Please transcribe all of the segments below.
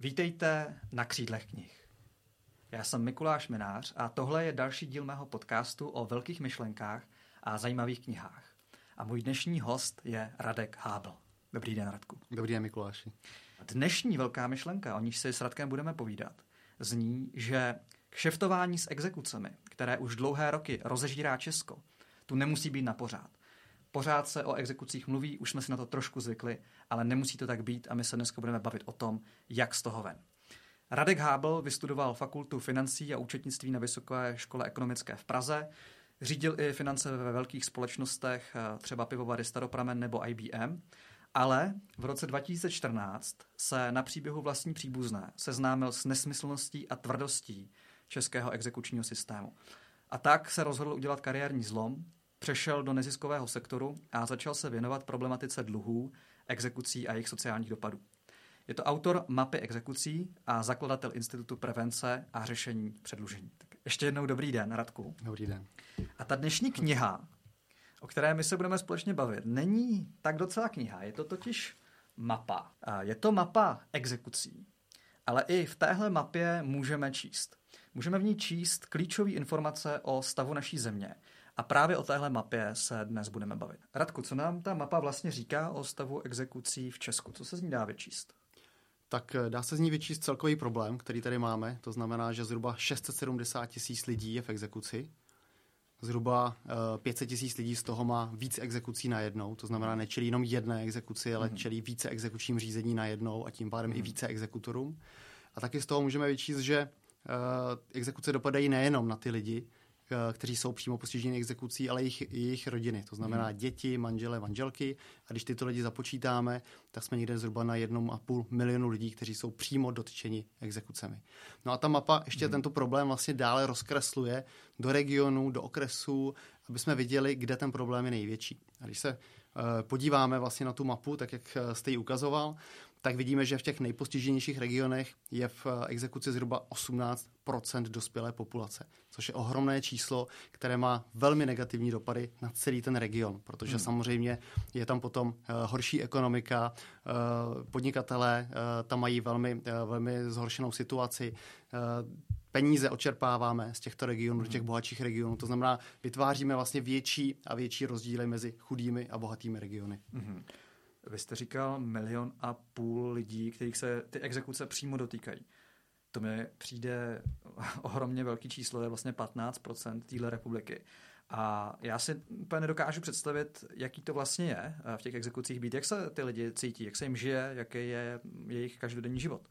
Vítejte na křídlech knih. Já jsem Mikuláš Minář a tohle je další díl mého podcastu o velkých myšlenkách a zajímavých knihách. A můj dnešní host je Radek Hábl. Dobrý den, Radku. Dobrý den, Mikuláši. Dnešní velká myšlenka, o níž si s Radkem budeme povídat, zní, že kšeftování s exekucemi, které už dlouhé roky rozežírá Česko, tu nemusí být na pořád. Pořád se o exekucích mluví, už jsme si na to trošku zvykli, ale nemusí to tak být a my se dneska budeme bavit o tom, jak z toho ven. Radek Hábl vystudoval fakultu financí a účetnictví na Vysoké škole ekonomické v Praze, řídil i finance ve velkých společnostech, eh, třeba pivovary Staropramen nebo IBM, ale v roce 2014 se na příběhu vlastní příbuzné seznámil s nesmyslností a tvrdostí českého exekučního systému. A tak se rozhodl udělat kariérní zlom, přešel do neziskového sektoru a začal se věnovat problematice dluhů, exekucí a jejich sociálních dopadů. Je to autor mapy exekucí a zakladatel Institutu prevence a řešení předlužení. Tak ještě jednou dobrý den, Radku. Dobrý den. A ta dnešní kniha, o které my se budeme společně bavit, není tak docela kniha, je to totiž mapa. Je to mapa exekucí, ale i v téhle mapě můžeme číst. Můžeme v ní číst klíčové informace o stavu naší země, a právě o téhle mapě se dnes budeme bavit. Radku, co nám ta mapa vlastně říká o stavu exekucí v Česku? Co se z ní dá vyčíst? Tak eh, dá se z ní vyčíst celkový problém, který tady máme. To znamená, že zhruba 670 tisíc lidí je v exekuci. Zhruba 500 eh, tisíc lidí z toho má víc exekucí na jednou. To znamená, nečelí jenom jedné exekuci, ale mm. čelí více exekučním řízení na jednou a tím pádem mm. i mhm. více exekutorům. A taky z toho můžeme vyčíst, že uh, exekuce dopadají nejenom na ty lidi, kteří jsou přímo postiženi exekucí, ale jejich, jejich rodiny. To znamená hmm. děti, manžele, manželky. A když tyto lidi započítáme, tak jsme někde zhruba na jednom a půl milionu lidí, kteří jsou přímo dotčeni exekucemi. No a ta mapa ještě hmm. tento problém vlastně dále rozkresluje do regionů, do okresů, aby jsme viděli, kde ten problém je největší. A když se uh, podíváme vlastně na tu mapu, tak jak eh, jste ji ukazoval, tak vidíme, že v těch nejpostiženějších regionech je v eh, exekuci zhruba 18% dospělé populace, což je ohromné číslo, které má velmi negativní dopady na celý ten region, protože hmm. samozřejmě je tam potom uh, horší ekonomika, uh, podnikatelé tam mají velmi, velmi zhoršenou situaci, peníze očerpáváme z těchto regionů do těch hmm. bohatších regionů. To znamená, vytváříme vlastně větší a větší rozdíly mezi chudými a bohatými regiony. Mm-hmm. Vy jste říkal milion a půl lidí, kterých se ty exekuce přímo dotýkají. To mi přijde ohromně velký číslo, je vlastně 15% téhle republiky. A já si úplně nedokážu představit, jaký to vlastně je eh, v těch exekucích být, jak se ty lidi cítí, jak se jim žije, jaký je jejich každodenní život.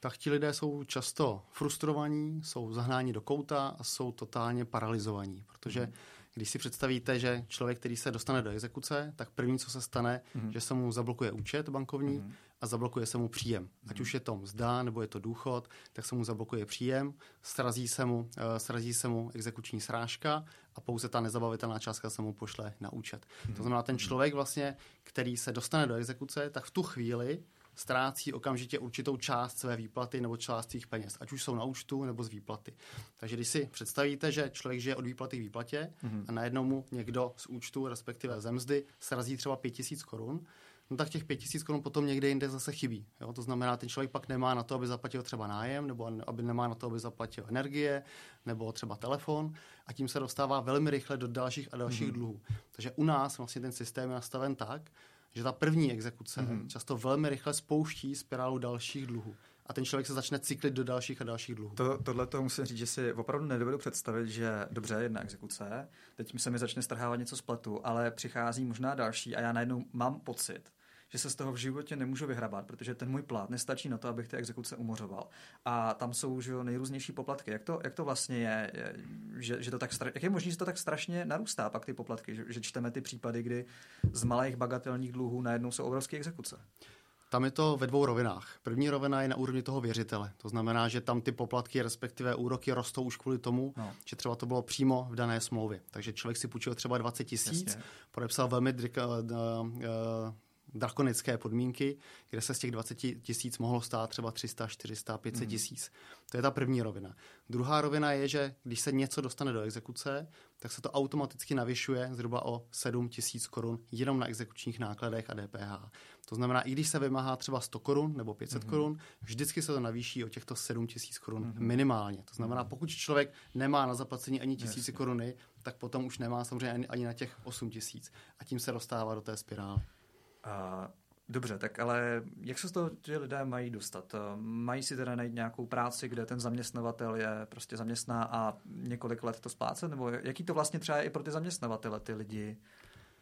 Tak ti lidé jsou často frustrovaní, jsou zahnáni do kouta a jsou totálně paralizovaní, protože hmm když si představíte, že člověk, který se dostane do exekuce, tak první, co se stane, mm-hmm. že se mu zablokuje účet bankovní mm-hmm. a zablokuje se mu příjem. Mm-hmm. Ať už je to mzda nebo je to důchod, tak se mu zablokuje příjem, srazí se mu, uh, srazí se mu exekuční srážka a pouze ta nezabavitelná částka se mu pošle na účet. Mm-hmm. To znamená, ten člověk vlastně, který se dostane do exekuce, tak v tu chvíli ztrácí okamžitě určitou část své výplaty nebo část svých peněz, ať už jsou na účtu nebo z výplaty. Takže když si představíte, že člověk žije od výplaty k výplatě mm-hmm. a najednou mu někdo z účtu, respektive ze mzdy, srazí třeba 5000 korun, no tak těch 5000 korun potom někde jinde zase chybí. Jo? To znamená, ten člověk pak nemá na to, aby zaplatil třeba nájem, nebo aby nemá na to, aby zaplatil energie, nebo třeba telefon a tím se dostává velmi rychle do dalších a dalších mm-hmm. dluhů. Takže u nás vlastně ten systém je nastaven tak, že ta první exekuce mm-hmm. často velmi rychle spouští spirálu dalších dluhů. A ten člověk se začne cyklit do dalších a dalších dluhů. To, tohle to musím říct, že si opravdu nedovedu představit, že dobře, jedna exekuce, teď se mi začne strhávat něco z platu, ale přichází možná další a já najednou mám pocit, že se z toho v životě nemůžu vyhrabat, protože ten můj plat nestačí na to, abych ty exekuce umořoval. A tam jsou že nejrůznější poplatky. Jak to, jak to vlastně je, že, že to tak jak je možné, že to tak strašně narůstá pak ty poplatky, že, že čteme ty případy, kdy z malých bagatelních dluhů najednou jsou obrovské exekuce? Tam je to ve dvou rovinách. První rovina je na úrovni toho věřitele. To znamená, že tam ty poplatky, respektive úroky rostou už kvůli tomu, no. že třeba to bylo přímo v dané smlouvě. Takže člověk si půjčil třeba 20 tisíc, podepsal velmi uh, uh, drakonické podmínky, kde se z těch 20 tisíc mohlo stát třeba 300, 400, 500 tisíc. Hmm. To je ta první rovina. Druhá rovina je, že když se něco dostane do exekuce, tak se to automaticky navyšuje zhruba o 7 tisíc korun jenom na exekučních nákladech a DPH. To znamená, i když se vymáhá třeba 100 korun nebo 500 mm-hmm. korun, vždycky se to navýší o těchto 7 tisíc korun mm-hmm. minimálně. To znamená, mhm. pokud člověk nemá na zaplacení ani tisíci koruny, tak potom už nemá samozřejmě ani, ani na těch 8 tisíc. A tím se dostává do té spirály. A Dobře, tak ale jak se z toho ti lidé mají dostat? Mají si teda najít nějakou práci, kde ten zaměstnavatel je prostě zaměstná a několik let to splácet? Nebo jaký to vlastně třeba je i pro ty zaměstnavatele, ty lidi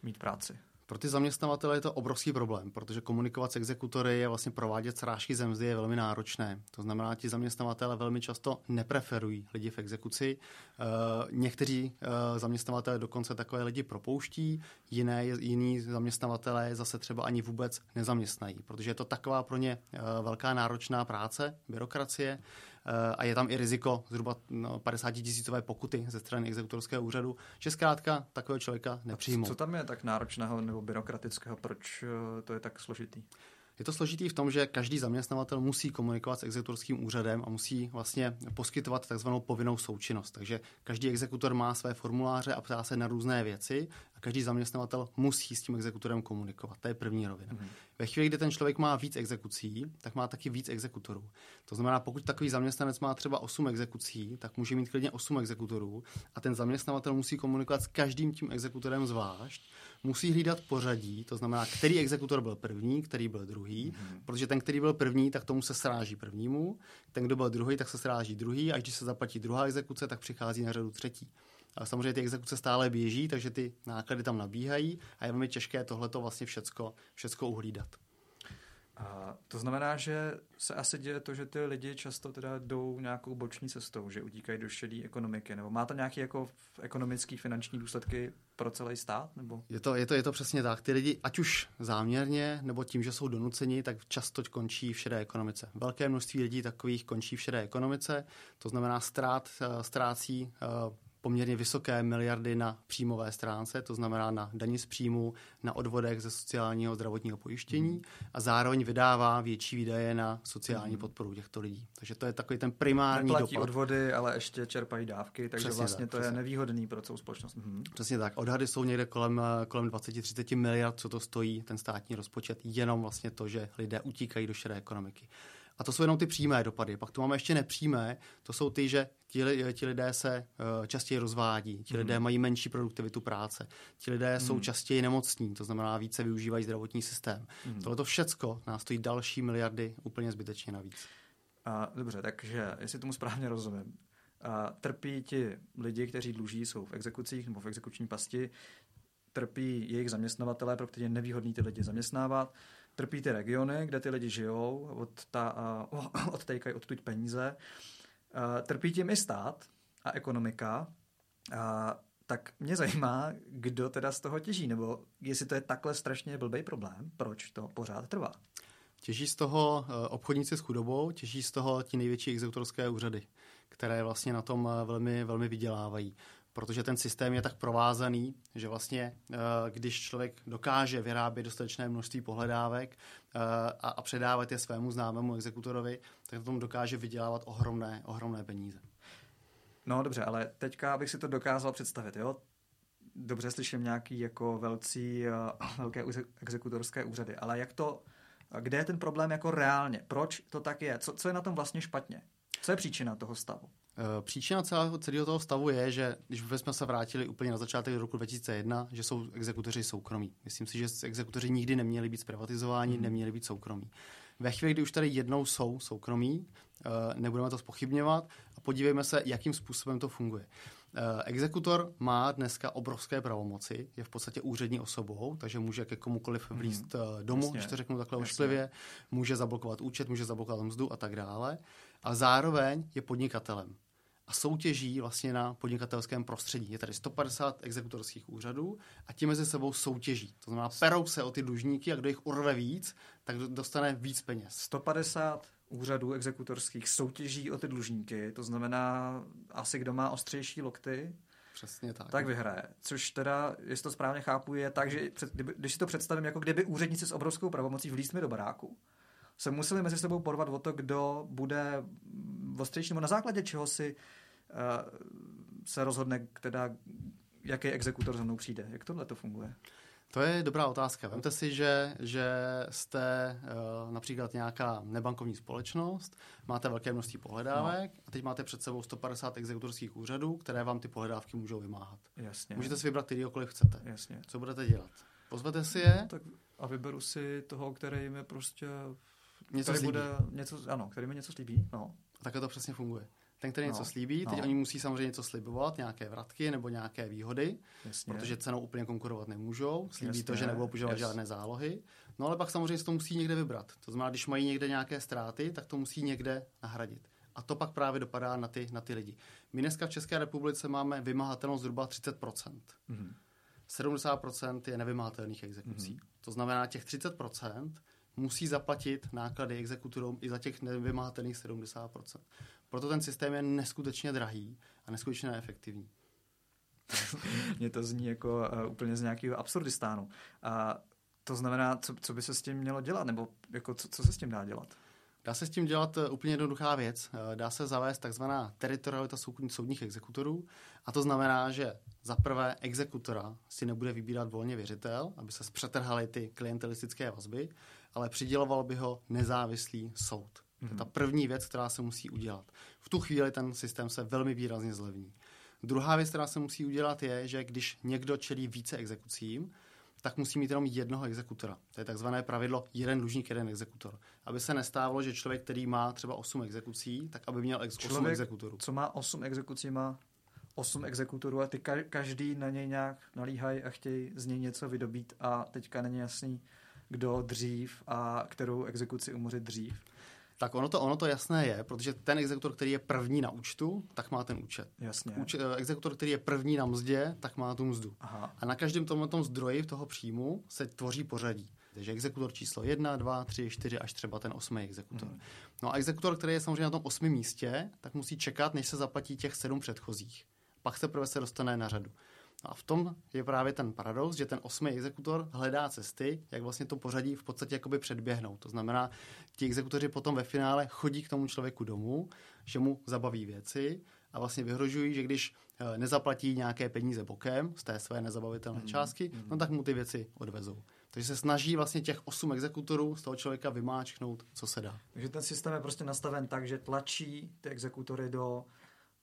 mít práci? Pro ty zaměstnavatele je to obrovský problém, protože komunikovat s exekutory je vlastně provádět srážky zemzdy je velmi náročné. To znamená, ti zaměstnavatele velmi často nepreferují lidi v exekuci. Uh, někteří uh, zaměstnavatele dokonce takové lidi propouští, jiné, jiní zaměstnavatele zase třeba ani vůbec nezaměstnají, protože je to taková pro ně uh, velká náročná práce, byrokracie, Eh, a je tam i riziko zhruba no, 50 tisícové pokuty ze strany exekutorského úřadu, že zkrátka takového člověka nepřijmou. Co tam je tak náročného nebo byrokratického, proč eh, to je tak složitý? Je to složitý v tom, že každý zaměstnavatel musí komunikovat s exekutorským úřadem a musí vlastně poskytovat takzvanou povinnou součinnost. Takže každý exekutor má své formuláře a ptá se na různé věci každý zaměstnavatel musí s tím exekutorem komunikovat. To je první rovina. Mm-hmm. Ve chvíli, kdy ten člověk má víc exekucí, tak má taky víc exekutorů. To znamená, pokud takový zaměstnanec má třeba 8 exekucí, tak může mít klidně 8 exekutorů a ten zaměstnavatel musí komunikovat s každým tím exekutorem zvlášť musí hlídat pořadí, to znamená, který exekutor byl první, který byl druhý, mm-hmm. protože ten, který byl první, tak tomu se sráží prvnímu, ten, kdo byl druhý, tak se sráží druhý, a když se zaplatí druhá exekuce, tak přichází na řadu třetí. A samozřejmě ty exekuce stále běží, takže ty náklady tam nabíhají a je velmi těžké tohleto vlastně všecko, všecko uhlídat. A to znamená, že se asi děje to, že ty lidi často teda jdou nějakou boční cestou, že utíkají do šedé ekonomiky, nebo má to nějaké jako ekonomické, finanční důsledky pro celý stát? Nebo? Je, to, je, to, je to přesně tak. Ty lidi, ať už záměrně, nebo tím, že jsou donuceni, tak často končí v šedé ekonomice. Velké množství lidí takových končí v šedé ekonomice, to znamená ztrát, eh, ztrácí eh, poměrně vysoké miliardy na příjmové stránce, to znamená na daní z příjmu, na odvodech ze sociálního zdravotního pojištění mm. a zároveň vydává větší výdaje na sociální mm. podporu těchto lidí. Takže to je takový ten primární Neplatí dopad. odvody, ale ještě čerpají dávky, takže přesně vlastně tak, to přesně. je nevýhodný pro celou společnost. Mm. Přesně tak. Odhady jsou někde kolem, kolem 20-30 miliard, co to stojí, ten státní rozpočet, jenom vlastně to, že lidé utíkají do šedé ekonomiky. A to jsou jenom ty přímé dopady. Pak tu máme ještě nepřímé, to jsou ty, že ti, ti lidé se uh, častěji rozvádí, ti mm. lidé mají menší produktivitu práce, ti lidé mm. jsou častěji nemocní, to znamená více využívají zdravotní systém. Mm. Tohle to všecko nás stojí další miliardy úplně zbytečně navíc. A, dobře, takže jestli tomu správně rozumím, a, trpí ti lidi, kteří dluží, jsou v exekucích nebo v exekuční pasti, trpí jejich zaměstnavatelé, pro které je nevýhodný ty lidi zaměstnávat, trpí ty regiony, kde ty lidi žijou, od ta, uh, odtejkají odtud peníze. Uh, trpí tím i stát a ekonomika. Uh, tak mě zajímá, kdo teda z toho těží, nebo jestli to je takhle strašně blbý problém, proč to pořád trvá. Těží z toho obchodníci s chudobou, těží z toho ti největší exekutorské úřady, které vlastně na tom velmi, velmi vydělávají protože ten systém je tak provázaný, že vlastně, eh, když člověk dokáže vyrábět dostatečné množství pohledávek eh, a předávat je svému známému exekutorovi, tak na tom dokáže vydělávat ohromné, ohromné peníze. No dobře, ale teďka abych si to dokázal představit, jo? Dobře slyším nějaký jako velcí, eh, velké exekutorské úřady, ale jak to, kde je ten problém jako reálně? Proč to tak je? Co, co je na tom vlastně špatně? Co je příčina toho stavu? Eh, příčina celého, celého toho stavu je, že když jsme se vrátili úplně na začátek roku 2001, že jsou exekutoři soukromí. Myslím si, že exekutoři nikdy neměli být zprivatizováni, hmm. neměli být soukromí. Ve chvíli, kdy už tady jednou jsou soukromí, eh, nebudeme to spochybňovat a podívejme se, jakým způsobem to funguje. Eh, exekutor má dneska obrovské pravomoci, je v podstatě úřední osobou, takže může ke komukoliv vlíst hmm. domů, Jasně. když to řeknu takhle ošklivě, může zablokovat účet, může zablokovat mzdu a tak dále. A zároveň je podnikatelem a soutěží vlastně na podnikatelském prostředí. Je tady 150 exekutorských úřadů a ti mezi sebou soutěží. To znamená, perou se o ty dlužníky a kdo jich urve víc, tak dostane víc peněz. 150 úřadů exekutorských soutěží o ty dlužníky, to znamená asi kdo má ostřejší lokty, Přesně tak. tak vyhraje. Což teda, jestli to správně chápu, je tak, že před, kdyby, když si to představím, jako kdyby úředníci s obrovskou pravomocí vlíst mi do baráku, se museli mezi sebou porvat o to, kdo bude ostřejší, nebo na základě čeho si uh, se rozhodne, teda, jaký exekutor za mnou přijde. Jak tohle to funguje? To je dobrá otázka. Vemte si, že, že jste uh, například nějaká nebankovní společnost, máte velké množství pohledávek no. a teď máte před sebou 150 exekutorských úřadů, které vám ty pohledávky můžou vymáhat. Jasně. Můžete si vybrat kterýkoliv chcete. Jasně. Co budete dělat? Pozvete si je? No, tak a vyberu si toho, který mi prostě... Něco který slíbí. bude něco, ano, který mi něco slíbí. No. A takhle to přesně funguje. Ten, který No, něco slíbí, teď no. oni musí samozřejmě něco slibovat, nějaké vratky nebo nějaké výhody, Jasně. protože cenou úplně konkurovat nemůžou. Slíbí to, Jasně, že nebudou požadovat yes. žádné zálohy. No ale pak samozřejmě si to musí někde vybrat. To znamená, když mají někde nějaké ztráty, tak to musí někde nahradit. A to pak právě dopadá na ty, na ty lidi. My dneska v České republice máme vymahatelnost zhruba 30%. Mhm. 70% je nevymahatelných exekucí. Mhm. To znamená, těch 30% musí zaplatit náklady exekutorům i za těch nevymahatelných 70%. Proto ten systém je neskutečně drahý a neskutečně neefektivní. Mně to zní jako uh, úplně z nějakého absurdistánu. A to znamená, co, co by se s tím mělo dělat, nebo jako co, co se s tím dá dělat? Dá se s tím dělat eh, úplně jednoduchá věc. Eh, Dá se zavést takzvaná teritorialita soud- soudních exekutorů a to znamená, že za prvé exekutora si nebude vybírat volně věřitel, aby se zpřetrhaly ty klientelistické vazby, ale přiděloval by ho nezávislý soud. To je ta první věc, která se musí udělat. V tu chvíli ten systém se velmi výrazně zlevní. Druhá věc, která se musí udělat, je, že když někdo čelí více exekucím, tak musí mít jenom jednoho exekutora. To je takzvané pravidlo jeden dlužník, jeden exekutor. Aby se nestávalo, že člověk, který má třeba 8 exekucí, tak aby měl ex- 8 Člověk, exekutorů. co má 8 exekucí, má 8 exekutorů a ty ka- každý na něj nějak nalíhají a chtějí z něj něco vydobít a teďka není jasný, kdo dřív a kterou exekuci umořit dřív. Tak ono to, ono to jasné je, protože ten exekutor, který je první na účtu, tak má ten účet. Jasně. Úč, eh, exekutor, který je první na mzdě, tak má tu mzdu. Aha. A na každém tomhle zdroji toho příjmu se tvoří pořadí. Takže exekutor číslo 1, 2, 3, 4 až třeba ten osmý exekutor. Mhm. No a exekutor, který je samozřejmě na tom osmém místě, tak musí čekat, než se zaplatí těch sedm předchozích. Pak se prvé se dostane na řadu. No a v tom je právě ten paradox, že ten osmý exekutor hledá cesty, jak vlastně to pořadí v podstatě jakoby předběhnout. To znamená, ti exekutoři potom ve finále chodí k tomu člověku domů, že mu zabaví věci a vlastně vyhrožují, že když eh, nezaplatí nějaké peníze bokem z té své nezabavitelné Mhm, částky, no tak mu ty věci odvezou. Takže se snaží vlastně těch osm exekutorů z toho člověka vymáčknout, co se dá. Takže ten systém je prostě nastaven tak, že tlačí ty exekutory do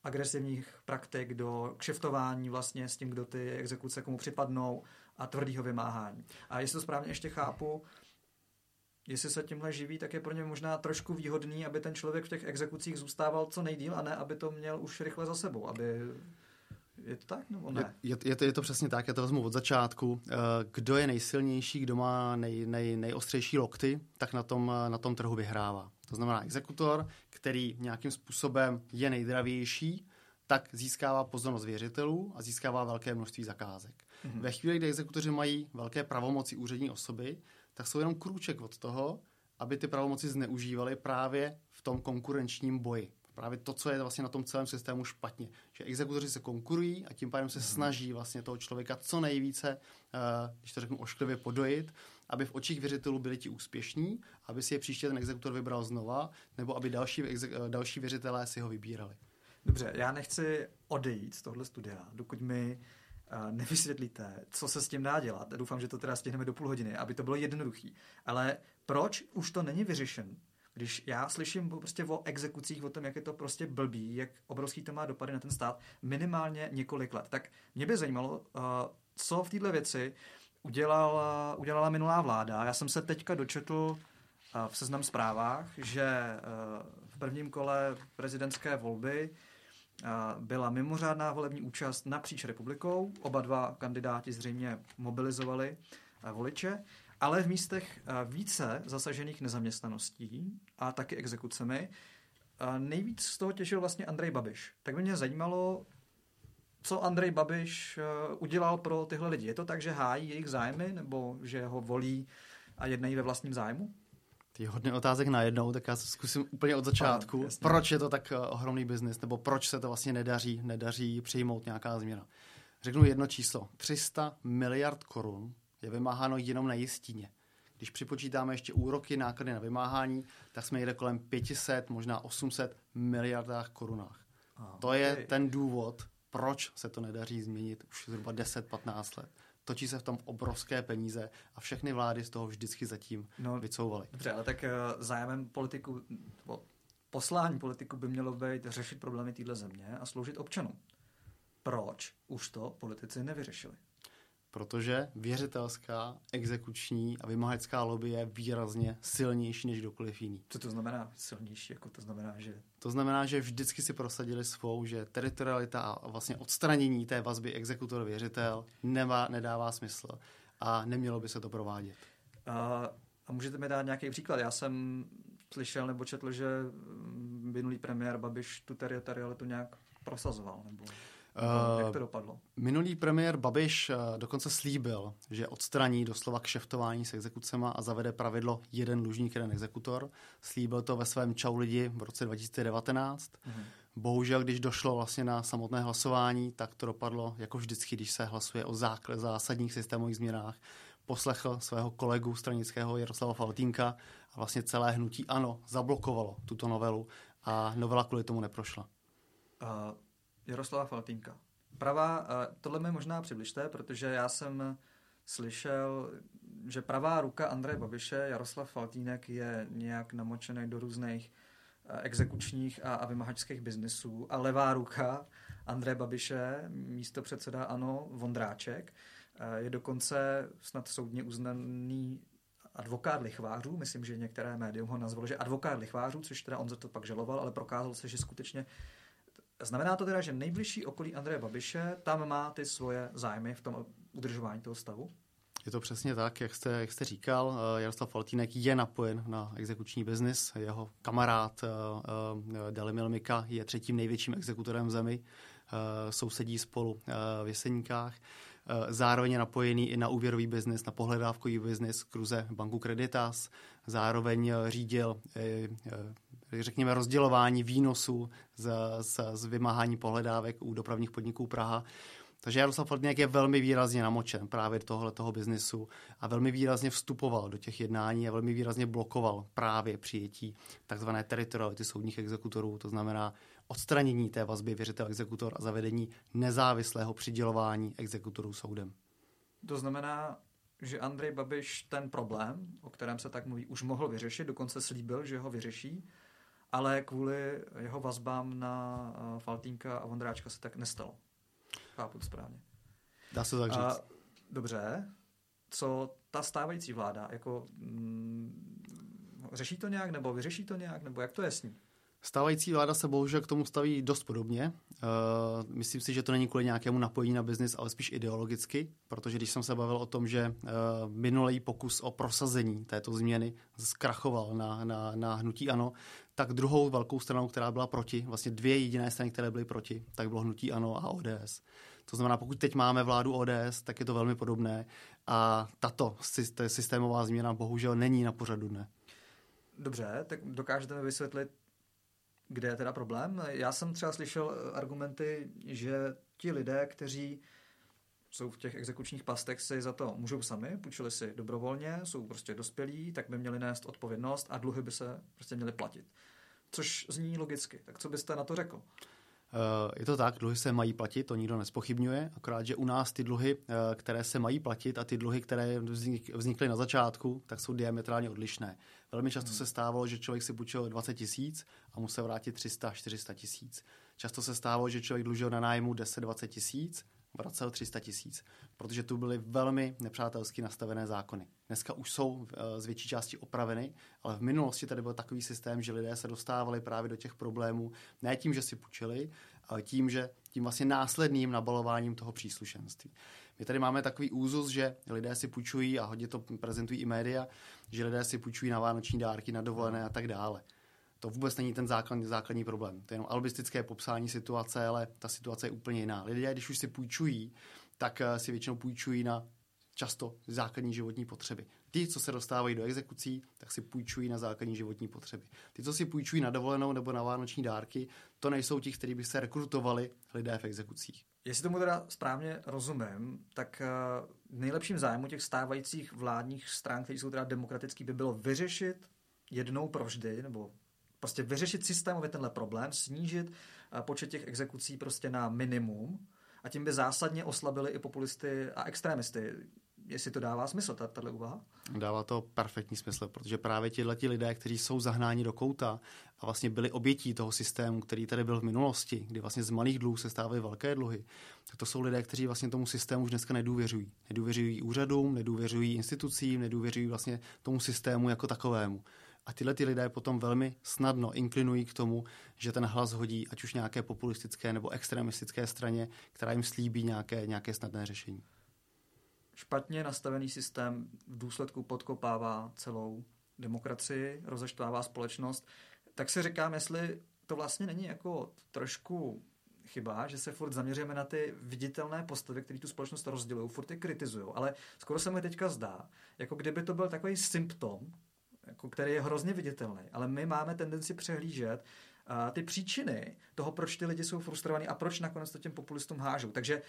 agresivních praktik, do kšeftování vlastně s tím, kdo ty exekuce komu připadnou a tvrdýho vymáhání. A jestli to správně ještě chápu, jestli se tímhle živí, tak je pro ně možná trošku výhodný, aby ten člověk v těch exekucích zůstával co nejdíl a ne, aby to měl už rychle za sebou, aby... Je to tak nebo ne? Je, je, to, je to přesně tak, já to vezmu od začátku. Eh, Kdo je nejsilnější, kdo má nej, nej, nejostřejší lokty, tak na tom, eh, na tom trhu vyhrává. To znamená exekutor, který nějakým způsobem je nejdravější, tak získává pozornost věřitelů a získává velké množství zakázek. Mhm. Ve chvíli, kdy exekutoři mají velké pravomoci úřední osoby, tak jsou jenom krůček od toho, aby ty pravomoci zneužívali právě v tom konkurenčním boji. Právě to, co je vlastně na tom celém systému špatně. Že exekutoři se konkurují a tím pádem se snaží vlastně toho člověka co nejvíce, eh, když to řeknu ošklivě, podojit, aby v očích věřitelů byli ti úspěšní, aby si je příště ten exekutor vybral znova, nebo aby další, eh, další věřitelé si ho vybírali. Dobře, já nechci odejít z tohle studia, dokud mi uh, nevysvětlíte, co se s tím dá dělat. Doufám, že to teda stihneme do půl hodiny, aby to bylo jednoduchý. Ale proč už to není vyřešen? Když já slyším prostě o exekucích, o tom, jak je to prostě blbý, jak obrovský to má dopady na ten stát, minimálně několik let. Tak mě by zajímalo, uh, co v této věci udělala, udělala minulá vláda. Já jsem se teďka dočetl uh, v seznam zprávách, že uh, v prvním kole prezidentské volby uh, byla mimořádná volební účast napříč republikou. Oba dva kandidáti zřejmě mobilizovali voliče, ale v místech více zasažených nezaměstnaností a taky exekucemi nejvíc z toho těšil vlastně Andrej Babiš. Tak by mě zajímalo, co Andrej Babiš uh, udělal pro tyhle lidi. Je to tak, že hájí jejich zájmy, nebo že ho volí a jednají ve vlastním zájmu? Ty hodně otázek najednou, tak já zkusím úplně od začátku. Ano, proč je to tak eh, ohromný biznis, nebo proč se to vlastně nedaří, nedaří přijmout nějaká změna. Řeknu jedno číslo. 300 miliard korun je vymáháno jenom na jistině. Když připočítáme ještě úroky, náklady na vymáhání, tak jsme jde kolem 500, možná 800 miliardách korunách. Ah, to je okay. ten důvod, proč se to nedaří změnit už zhruba 10-15 let. Točí se v tom obrovské peníze a všechny vlády z toho vždycky zatím no, vycouvaly. Dobře, ale tak uh, zájemem politiku, poslání politiku by mělo být řešit problémy téhle země a sloužit občanům. Proč už to politici nevyřešili? Protože věřitelská, exekuční a vymahačská lobby je výrazně silnější než kdokoliv jiný. Co to znamená silnější? Jako to znamená, že... To znamená, že vždycky si prosadili svou, že teritorialita a vlastně odstranění té vazby exekutor-věřitel nemá, nedává smysl a nemělo by se to provádět. A, a můžete mi dát nějaký příklad? Já jsem slyšel nebo četl, že minulý premiér Babiš tu teritorialitu nějak prosazoval. Nebo... Uh, Jak to dopadlo? Minulý premiér Babiš uh, dokonce slíbil, že odstraní doslova kšeftování s exekucema a zavede pravidlo jeden dlužník, jeden exekutor. Slíbil to ve svém Čau lidi v roce 2019. Uh-huh. Bohužel, když došlo vlastně na samotné hlasování, tak to dopadlo jako vždycky, když se hlasuje o základ, zásadních systémových změnách. Poslechl svého kolegu stranického Jaroslava Faltínka a vlastně celé hnutí ANO zablokovalo tuto novelu a novela kvůli tomu neprošla. Uh Jaroslava Faltínka. Pravá, tohle mi možná přibližte, protože já jsem slyšel, že pravá ruka Andreje Babiše, Jaroslav Faltínek, je nějak namočený do různých exekučních a, a vymahačských biznesů a levá ruka Andreje Babiše, místo předseda ANO Vondráček, je dokonce snad soudně uznaný advokát lichvářů, myslím, že některé médium ho nazvalo, že advokát lichvářů, což teda on za to pak žaloval, ale prokázal se, že skutečně Znamená to teda, že nejbližší okolí Andreje Babiše tam má ty svoje zájmy v tom udržování toho stavu? Je to přesně tak, jak jste, jak jste říkal. Eh, Jaroslav Faltínek je napojen na exekuční biznis. Jeho kamarád uh, uh, Dalimil Mika je třetím největším exekutorem v zemi. Sousedí spolu v Jeseníkách. Zároveň je napojený i na úvěrový biznis, na pohledávkový biznis kruze banku Creditas. Zároveň řídil řekněme, rozdělování výnosů z, z, z vymáhání pohledávek u dopravních podniků Praha. Takže Jaroslav Faltňák je velmi výrazně namočen právě do tohle toho biznesu a velmi výrazně vstupoval do těch jednání a velmi výrazně blokoval právě přijetí takzvané teritoriality soudních exekutorů, to znamená odstranění té vazby věřitel-exekutor a zavedení nezávislého přidělování exekutorů soudem. To znamená, že Andrej Babiš ten problém, o kterém se tak mluví, už mohl vyřešit, dokonce slíbil, že ho vyřeší, ale kvůli jeho vazbám na uh, Faltínka a Vondráčka se tak nestalo. Chápu to správně. Dá se tak říct. A, dobře. Co ta stávající vláda, jako mm, řeší to nějak, nebo vyřeší to nějak, nebo jak to je s ní? Stávající vláda se bohužel k tomu staví dost podobně. Uh, myslím si, že to není kvůli nějakému napojení na biznis, ale spíš ideologicky, protože když jsem se bavil o tom, že uh, minulý pokus o prosazení této změny zkrachoval na, na, na hnutí ANO, tak druhou velkou stranou, která byla proti, vlastně dvě jediné strany, které byly proti, tak bylo hnutí ANO a ODS. To znamená, pokud teď máme vládu ODS, tak je to velmi podobné a tato systémová změna bohužel není na pořadu dne. Dobře, tak dokážete mi vysvětlit, kde je teda problém? Já jsem třeba slyšel argumenty, že ti lidé, kteří jsou v těch exekučních pastech, si za to můžou sami, půjčili si dobrovolně, jsou prostě dospělí, tak by měli nést odpovědnost a dluhy by se prostě měly platit. Což zní logicky. Tak co byste na to řekl? Eh, je to tak, dluhy se mají platit, to nikdo nespochybňuje, akorát, že u nás ty dluhy, eh, které se mají platit a ty dluhy, které vznikly na začátku, tak jsou diametrálně odlišné. Velmi často hmm. se stávalo, že člověk si půjčil 20 tisíc a musel vrátit 300-400 tisíc. Často se stávalo, že člověk dlužil na nájmu 10-20 tisíc vracel 300 tisíc, protože tu byly velmi nepřátelsky nastavené zákony. Dneska už jsou eh, z větší části opraveny, ale v minulosti tady byl takový systém, že lidé se dostávali právě do těch problémů ne tím, že si půjčili, ale tím, že tím vlastně následným nabalováním toho příslušenství. My tady máme takový úzus, že lidé si půjčují, a hodně to prezentují i média, že lidé si půjčují na vánoční dárky, na dovolené a tak dále. To vůbec není ten základní, základní problém. To je jenom albistické popsání situace, ale ta situace je úplně jiná. Lidé, když už si půjčují, tak eh, si většinou půjčují na často základní životní potřeby. Ty, co se dostávají do exekucí, tak si půjčují na základní životní potřeby. Ty, co si půjčují na dovolenou nebo na vánoční dárky, to nejsou ti, kteří by se rekrutovali lidé v exekucích. Jestli tomu teda správně rozumím, tak v nejlepším zájmu těch stávajících vládních stran, které jsou teda demokratický, by bylo vyřešit jednou provždy, nebo prostě vyřešit systémově tenhle problém, snížit počet těch exekucí prostě na minimum a tím by zásadně oslabili i populisty a extrémisty. Jestli to dává smysl, tato úvaha? Dává to perfektní smysl, protože právě tihle lidé, kteří jsou zahnáni do kouta a vlastně byli obětí toho systému, který tady byl v minulosti, kdy vlastně z malých dluhů se stávají velké dluhy, tak to jsou lidé, kteří vlastně tomu systému už dneska nedůvěřují. Nedůvěřují úřadům, nedůvěřují institucím, nedůvěřují vlastně tomu systému jako takovému. A tyhle ty lidé potom velmi snadno inklinují k tomu, že ten hlas hodí ať už nějaké populistické nebo extremistické straně, která jim slíbí nějaké, nějaké snadné řešení. Špatně nastavený systém v důsledku podkopává celou demokracii, rozeštvává společnost. Tak si říkám, jestli to vlastně není jako trošku chyba, že se furt zaměříme na ty viditelné postavy, které tu společnost rozdělují, furt je kritizují, ale skoro se mi teďka zdá, jako kdyby to byl takový symptom jako který je hrozně viditelný, ale my máme tendenci přehlížet uh, ty příčiny toho, proč ty lidi jsou frustrovaní a proč nakonec to těm populistům hážou. Takže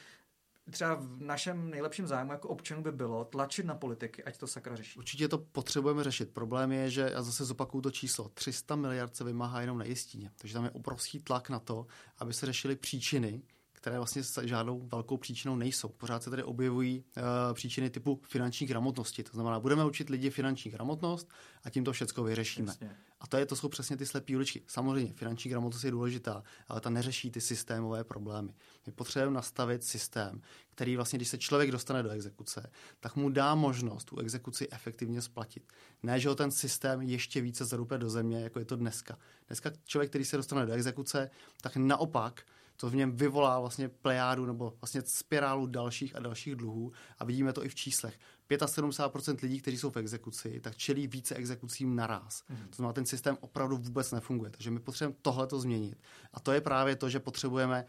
třeba v našem nejlepším zájmu jako občanů by bylo tlačit na politiky, ať to sakra řeší. Určitě to potřebujeme řešit. Problém je, že, já zase zopakuju to číslo, 300 miliard se vymáhá jenom na jistině. Takže tam je obrovský tlak na to, aby se řešily příčiny, které vlastně žádnou velkou příčinou nejsou. Pořád se tady objevují uh, příčiny typu finanční gramotnosti. To znamená, budeme učit lidi finanční gramotnost a tím to všechno vyřešíme. Jasně. A to, je, to jsou přesně ty slepé uličky. Samozřejmě, finanční gramotnost je důležitá, ale ta neřeší ty systémové problémy. My potřebujeme nastavit systém, který vlastně, když se člověk dostane do exekuce, tak mu dá možnost tu exekuci efektivně splatit. Ne, že ho ten systém ještě více zarupe do země, jako je to dneska. Dneska člověk, který se dostane do exekuce, tak naopak to v něm vyvolá vlastně plejádu nebo vlastně spirálu dalších a dalších dluhů a vidíme to i v číslech. 75% lidí, kteří jsou v exekuci, tak čelí více exekucím naraz. Mm-hmm. To znamená, ten systém opravdu vůbec nefunguje. Takže my potřebujeme tohle to změnit. A to je právě to, že potřebujeme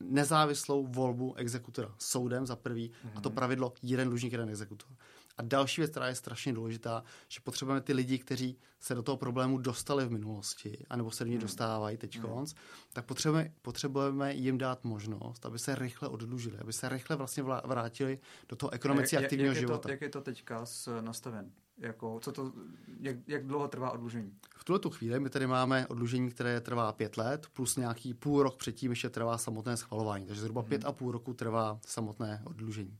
nezávislou volbu exekutora soudem za prvý mm-hmm. a to mhm. pravidlo jeden dlužník, jeden exekutor. A další věc, která je strašně důležitá, že potřebujeme ty lidi, kteří se do toho problému dostali v minulosti, anebo se do něj hmm. dostávají teď, hmm. tak potřebujeme, potřebujeme jim dát možnost, aby se rychle oddlužili, aby se rychle vlastně vrátili do toho ekonomicky jak, aktivního jak života. To, jak je to teďka s nastaven? Jako, co to, jak, jak dlouho trvá odlužení? V tuhle tu chvíli my tady máme odlužení, které trvá pět let, plus nějaký půl rok předtím ještě trvá samotné schvalování. Takže zhruba hmm. pět a půl roku trvá samotné odlužení.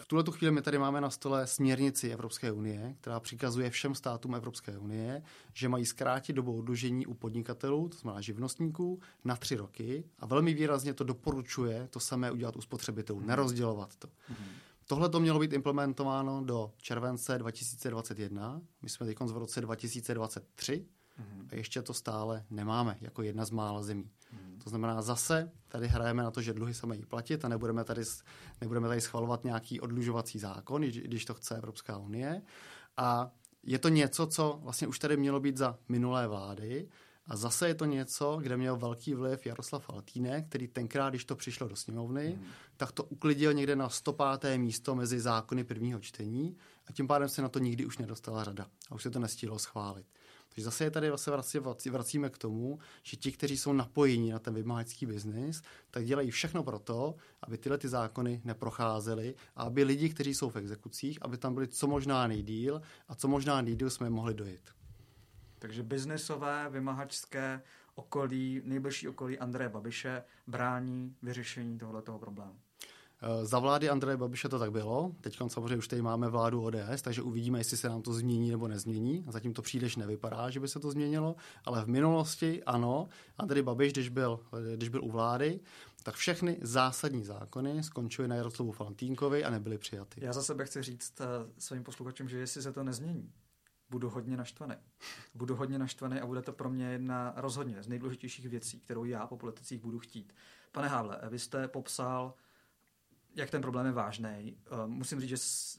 V tuhle tu chvíli my tady máme na stole směrnici Evropské unie, která přikazuje všem státům Evropské unie, že mají zkrátit dobu odlužení u podnikatelů, to znamená živnostníků, na tři roky a velmi výrazně to doporučuje to samé udělat u spotřebitelů, nerozdělovat to. Mm-hmm. Tohle to mělo být implementováno do července 2021, my jsme teď v roce 2023 mm-hmm. a ještě to stále nemáme jako jedna z mála zemí. To znamená, zase tady hrajeme na to, že dluhy se mají platit a nebudeme tady, nebudeme tady schvalovat nějaký odlužovací zákon, když to chce Evropská unie. A je to něco, co vlastně už tady mělo být za minulé vlády, a zase je to něco, kde měl velký vliv Jaroslav Faltýnek, který tenkrát, když to přišlo do sněmovny, mm. tak to uklidil někde na 105. místo mezi zákony prvního čtení a tím pádem se na to nikdy už nedostala řada a už se to nestihlo schválit. Takže zase je tady vlastně vracíme k tomu, že ti, kteří jsou napojeni na ten vymáhačský biznis, tak dělají všechno pro to, aby tyhle ty zákony neprocházely a aby lidi, kteří jsou v exekucích, aby tam byli co možná nejdíl a co možná nejdíl jsme mohli dojít. Takže biznesové, vymahačské okolí, nejbližší okolí Andreje Babiše brání vyřešení tohoto problému. Eh, za vlády Andreje Babiše to tak bylo. Teď samozřejmě už tady máme vládu ODS, takže uvidíme, jestli se nám to změní nebo nezmění. Zatím to příliš nevypadá, že by se to změnilo, ale v minulosti ano. Andrej Babiš, když byl, když byl u vlády, tak všechny zásadní zákony skončily na Jaroslavu Falantínkovi a nebyly přijaty. Já za sebe chci říct uh, svým posluchačům, že jestli se to nezmění, budu hodně naštvaný. Budu hodně naštvaný a bude to pro mě jedna rozhodně z nejdůležitějších věcí, kterou já po politicích budu chtít. Pane Hávle, vy jste popsal jak ten problém je vážný. Eh, musím říct, že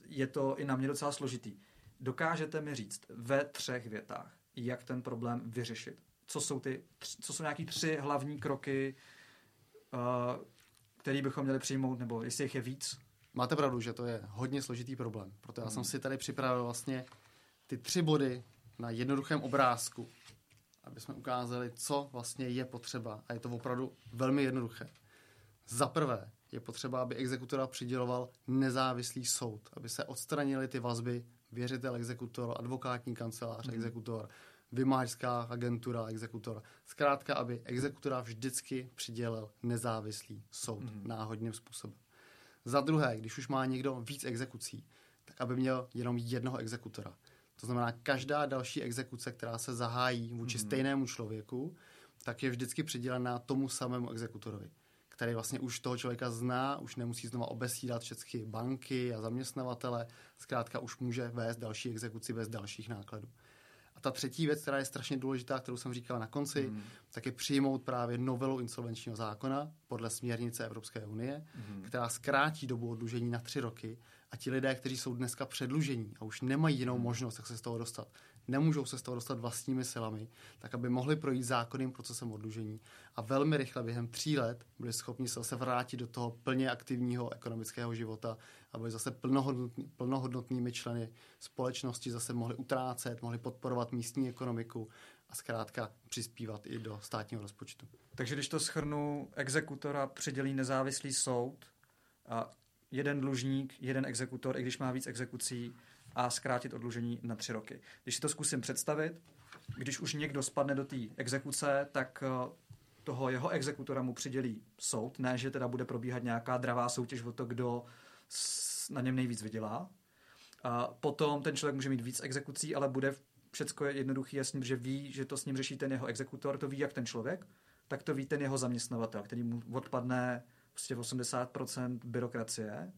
je to i na mě docela složitý. Dokážete mi říct ve třech větách, jak ten problém vyřešit? Co jsou, ty, co jsou nějaký tři hlavní kroky, eh, které bychom měli přijmout, nebo jestli jich je víc? Máte pravdu, že to je hodně složitý problém. Proto já hmm. jsem si tady připravil vlastně ty tři body na jednoduchém obrázku, aby jsme ukázali, co vlastně je potřeba. A je to opravdu velmi jednoduché. Za prvé je potřeba, aby exekutora přiděloval nezávislý soud, aby se odstranily ty vazby věřitel, exekutor, advokátní kancelář, hmm. exekutor, vymářská agentura, exekutor. Zkrátka, aby exekutora vždycky přidělil nezávislý soud hmm. náhodným způsobem. Za druhé, když už má někdo víc exekucí, tak aby měl jenom jednoho exekutora. To znamená, každá další exekuce, která se zahájí vůči hmm. stejnému člověku, tak je vždycky přidělená tomu samému exekutorovi, který vlastně už toho člověka zná, už nemusí znova obesídat všechny banky a zaměstnavatele, zkrátka už může vést další exekuci bez dalších nákladů. A ta třetí věc, která je strašně důležitá, kterou jsem říkal na konci, mm. tak je přijmout právě novelu insolvenčního zákona podle směrnice Evropské unie, mm. která zkrátí dobu odlužení na tři roky a ti lidé, kteří jsou dneska předlužení a už nemají jinou mm. možnost, jak se z toho dostat, nemůžou se z toho dostat vlastními silami, tak aby mohli projít zákonným procesem odlužení a velmi rychle během tří let byli schopni se zase vrátit do toho plně aktivního ekonomického života a byli zase plnohodnotný, plnohodnotnými členy společnosti, zase mohli utrácet, mohli podporovat místní ekonomiku a zkrátka přispívat i do státního rozpočtu. Takže když to schrnu, exekutora přidělí nezávislý soud a jeden dlužník, jeden exekutor, i když má víc exekucí, a zkrátit odlužení na tři roky. Když si to zkusím představit, když už někdo spadne do té exekuce, tak eh, toho jeho exekutora mu přidělí soud, ne, že teda bude probíhat nějaká dravá soutěž o to, kdo na něm nejvíc vydělá. A potom ten člověk může mít víc exekucí, ale bude všecko jednoduchý, jasný, že ví, že to s ním řeší ten jeho exekutor, to ví jak ten člověk, tak to ví ten jeho zaměstnavatel, který mu odpadne prostě 80% byrokracie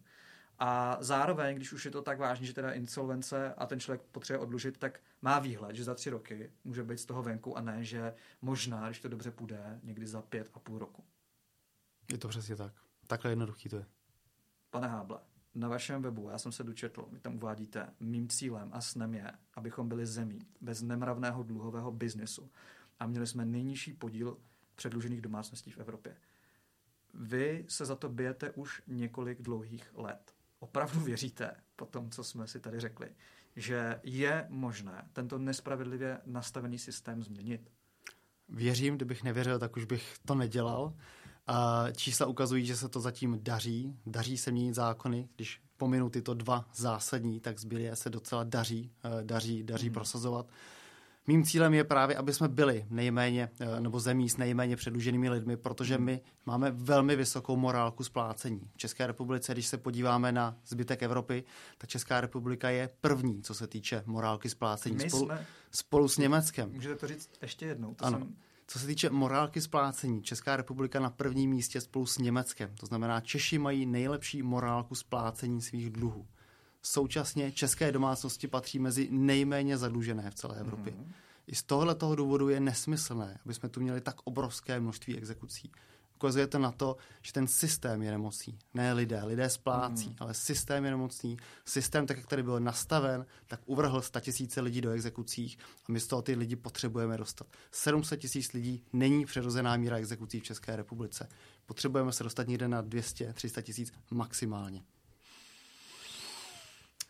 a zároveň, když už je to tak vážně, že teda insolvence a ten člověk potřebuje odlužit, tak má výhled, že za tři roky může být z toho venku a ne, že možná, když to dobře půjde, někdy za pět a půl roku. Je to přesně tak. Takhle jednoduchý to je. Pane Háble, na vašem webu, já jsem se dočetl, vy tam uvádíte, mým cílem a snem je, abychom byli zemí bez nemravného dluhového biznesu a měli jsme nejnižší podíl předlužených domácností v Evropě. Vy se za to bijete už několik dlouhých let opravdu věříte, po tom, co jsme si tady řekli, že je možné tento nespravedlivě nastavený systém změnit? Věřím, kdybych nevěřil, tak už bych to nedělal. A čísla ukazují, že se to zatím daří. Daří se měnit zákony. Když pominu tyto dva zásadní, tak zbylé se docela daří, eh, daří, daří hmm. prosazovat. Mým cílem je právě, aby jsme byli nejméně, eh, nebo zemí s nejméně předluženými lidmi, protože my máme velmi vysokou morálku splácení. V České republice, když se podíváme na zbytek Evropy, tak Česká republika je první, co se týče morálky splácení. My spolu, jsme... spolu s Německem. Můžete to říct ještě jednou? To ano. Jsem... Co se týče morálky splácení, Česká republika na prvním místě spolu s Německem. To znamená, Češi mají nejlepší morálku splácení svých dluhů. Současně české domácnosti patří mezi nejméně zadlužené v celé Evropě. Mm-hmm. I z tohohle toho důvodu je nesmyslné, aby jsme tu měli tak obrovské množství exekucí. Ukazuje to na to, že ten systém je nemocný. Ne lidé, lidé splácí, mm. ale systém je nemocný. Systém, tak jak tady byl nastaven, tak uvrhl tisíce lidí do exekucích a my z toho ty lidi potřebujeme dostat. 700 tisíc lidí není přirozená míra exekucí v České republice. Potřebujeme se dostat někde na 200-300 tisíc maximálně.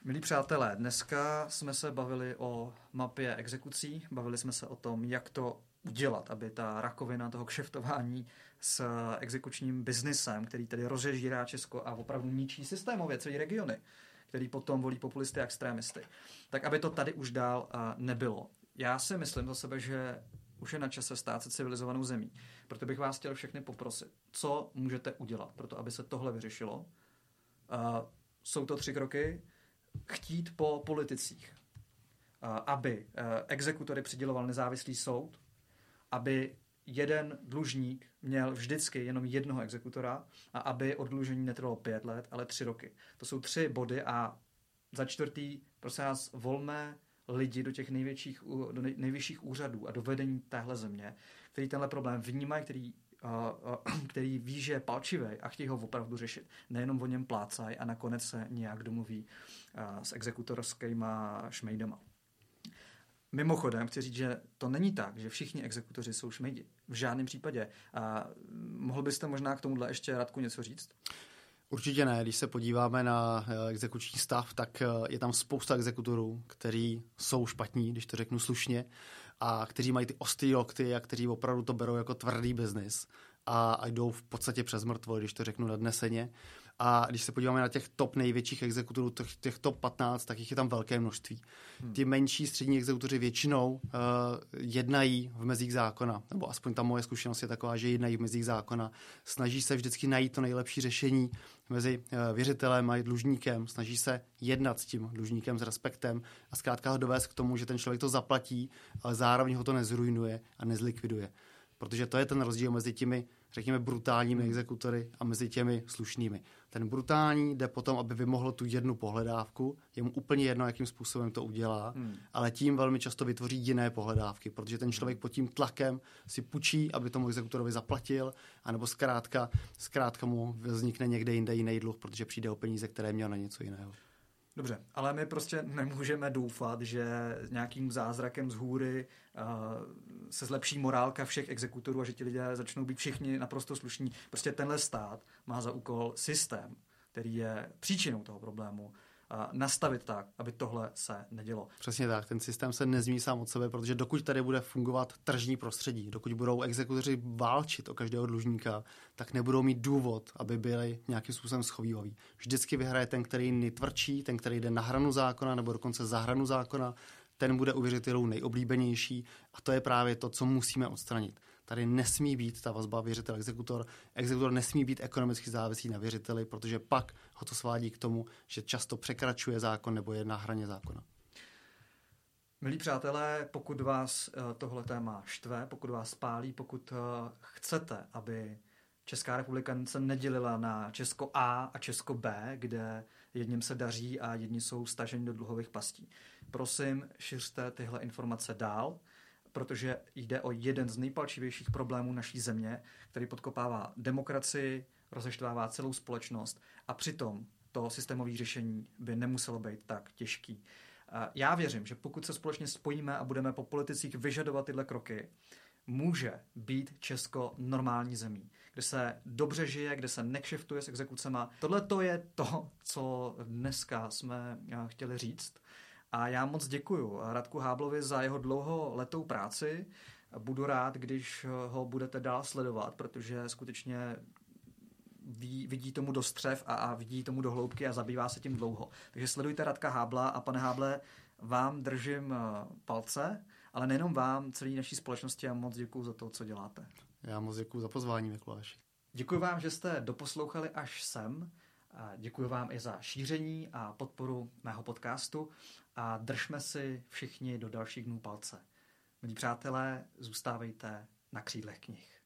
Milí přátelé, dneska jsme se bavili o mapě exekucí, bavili jsme se o tom, jak to udělat, aby ta rakovina toho kšeftování s exekučním biznisem, který tedy rozžírá Česko a opravdu ničí systémově celý regiony, který potom volí populisty a extrémisty, tak aby to tady už dál nebylo. Já si myslím za sebe, že už je na čase stát se civilizovanou zemí. Proto bych vás chtěl všechny poprosit, co můžete udělat pro to, aby se tohle vyřešilo. Uh, jsou to tři kroky chtít po politicích, aby eh, exekutory přiděloval nezávislý soud, aby jeden dlužník měl vždycky jenom jednoho exekutora a aby odlužení netrvalo pět let, ale tři roky. To jsou tři body a za čtvrtý, prosím vás, volme lidi do těch největších, do nejvyšších úřadů a do vedení téhle země, který tenhle problém vnímají, který který ví, že je palčivý a chtějí ho opravdu řešit. Nejenom o něm plácají a nakonec se nějak domluví s exekutorskýma šmejdama. Mimochodem, chci říct, že to není tak, že všichni exekutoři jsou šmejdi. V žádném případě. A mohl byste možná k tomuhle ještě Radku něco říct? Určitě ne. Když se podíváme na eh, exekuční stav, tak eh, je tam spousta exekutorů, kteří jsou špatní, když to řeknu slušně, a kteří mají ty ostrý lokty a kteří opravdu to berou jako tvrdý biznis a, a jdou v podstatě přes mrtvo, když to řeknu nadneseně. A když se podíváme na těch top největších exekutorů, těch, těch top 15, tak jich je tam velké množství. Hmm. Ty menší střední exekutoři většinou uh, jednají v mezích zákona, nebo aspoň ta moje zkušenost je taková, že jednají v mezích zákona. Snaží se vždycky najít to nejlepší řešení mezi uh, věřitelem a dlužníkem. Snaží se jednat s tím dlužníkem s respektem a zkrátka ho dovést k tomu, že ten člověk to zaplatí, ale zároveň ho to nezrujnuje a nezlikviduje. Protože to je ten rozdíl mezi těmi řekněme, brutálními hmm. exekutory a mezi těmi slušnými. Ten brutální jde potom, aby vymohl tu jednu pohledávku, je mu úplně jedno, jakým způsobem to udělá, hmm. ale tím velmi často vytvoří jiné pohledávky, protože ten člověk pod tím tlakem si půjčí, aby tomu exekutorovi zaplatil, anebo zkrátka, zkrátka mu vznikne někde jinde jiný dluh, protože přijde o peníze, které měl na něco jiného. Dobře, ale my prostě nemůžeme doufat, že nějakým zázrakem z hůry uh, se zlepší morálka všech exekutorů a že ti lidé začnou být všichni naprosto slušní. Prostě tenhle stát má za úkol systém, který je příčinou toho problému nastavit tak, aby tohle se nedělo. Přesně tak, ten systém se nezmí sám od sebe, protože dokud tady bude fungovat tržní prostředí, dokud budou exekutoři válčit o každého dlužníka, tak nebudou mít důvod, aby byli nějakým způsobem schovývaví. Vždycky vyhraje ten, který nejtvrdší, ten, který jde na hranu zákona nebo dokonce za hranu zákona, ten bude u věřitelů nejoblíbenější a to je právě to, co musíme odstranit. Tady nesmí být ta vazba věřitel-exekutor. Exekutor nesmí být ekonomicky závislý na věřiteli, protože pak ho to svádí k tomu, že často překračuje zákon nebo je na hraně zákona. Milí přátelé, pokud vás eh, tohle téma štve, pokud vás pálí, pokud eh, chcete, aby Česká republika se nedělila na Česko A a Česko B, kde jedním se daří a jedni jsou staženi do dluhových pastí. Prosím, šiřte tyhle informace dál protože jde o jeden z nejpalčivějších problémů naší země, který podkopává demokracii, rozeštvává celou společnost a přitom to systémové řešení by nemuselo být tak těžký. Já věřím, že pokud se společně spojíme a budeme po politicích vyžadovat tyhle kroky, může být Česko normální zemí, kde se dobře žije, kde se nekšeftuje s exekucema. Tohle to je to, co dneska jsme chtěli říct. A já moc děkuju Radku Háblovi za jeho dlouholetou práci. Budu rád, když ho budete dál sledovat, protože skutečně ví, vidí tomu do střev a, a vidí tomu do hloubky a zabývá se tím dlouho. Takže sledujte Radka Hábla a pane Háble, vám držím eh, palce, ale nejenom vám, celé naší společnosti a moc děkuji za to, co děláte. Já moc děkuji za pozvání, Mikuláši. Děkuji vám, že jste doposlouchali až sem. Děkuji vám i za šíření a podporu mého podcastu a držme si všichni do dalších dnů palce. Milí přátelé, zůstávejte na křídlech knih.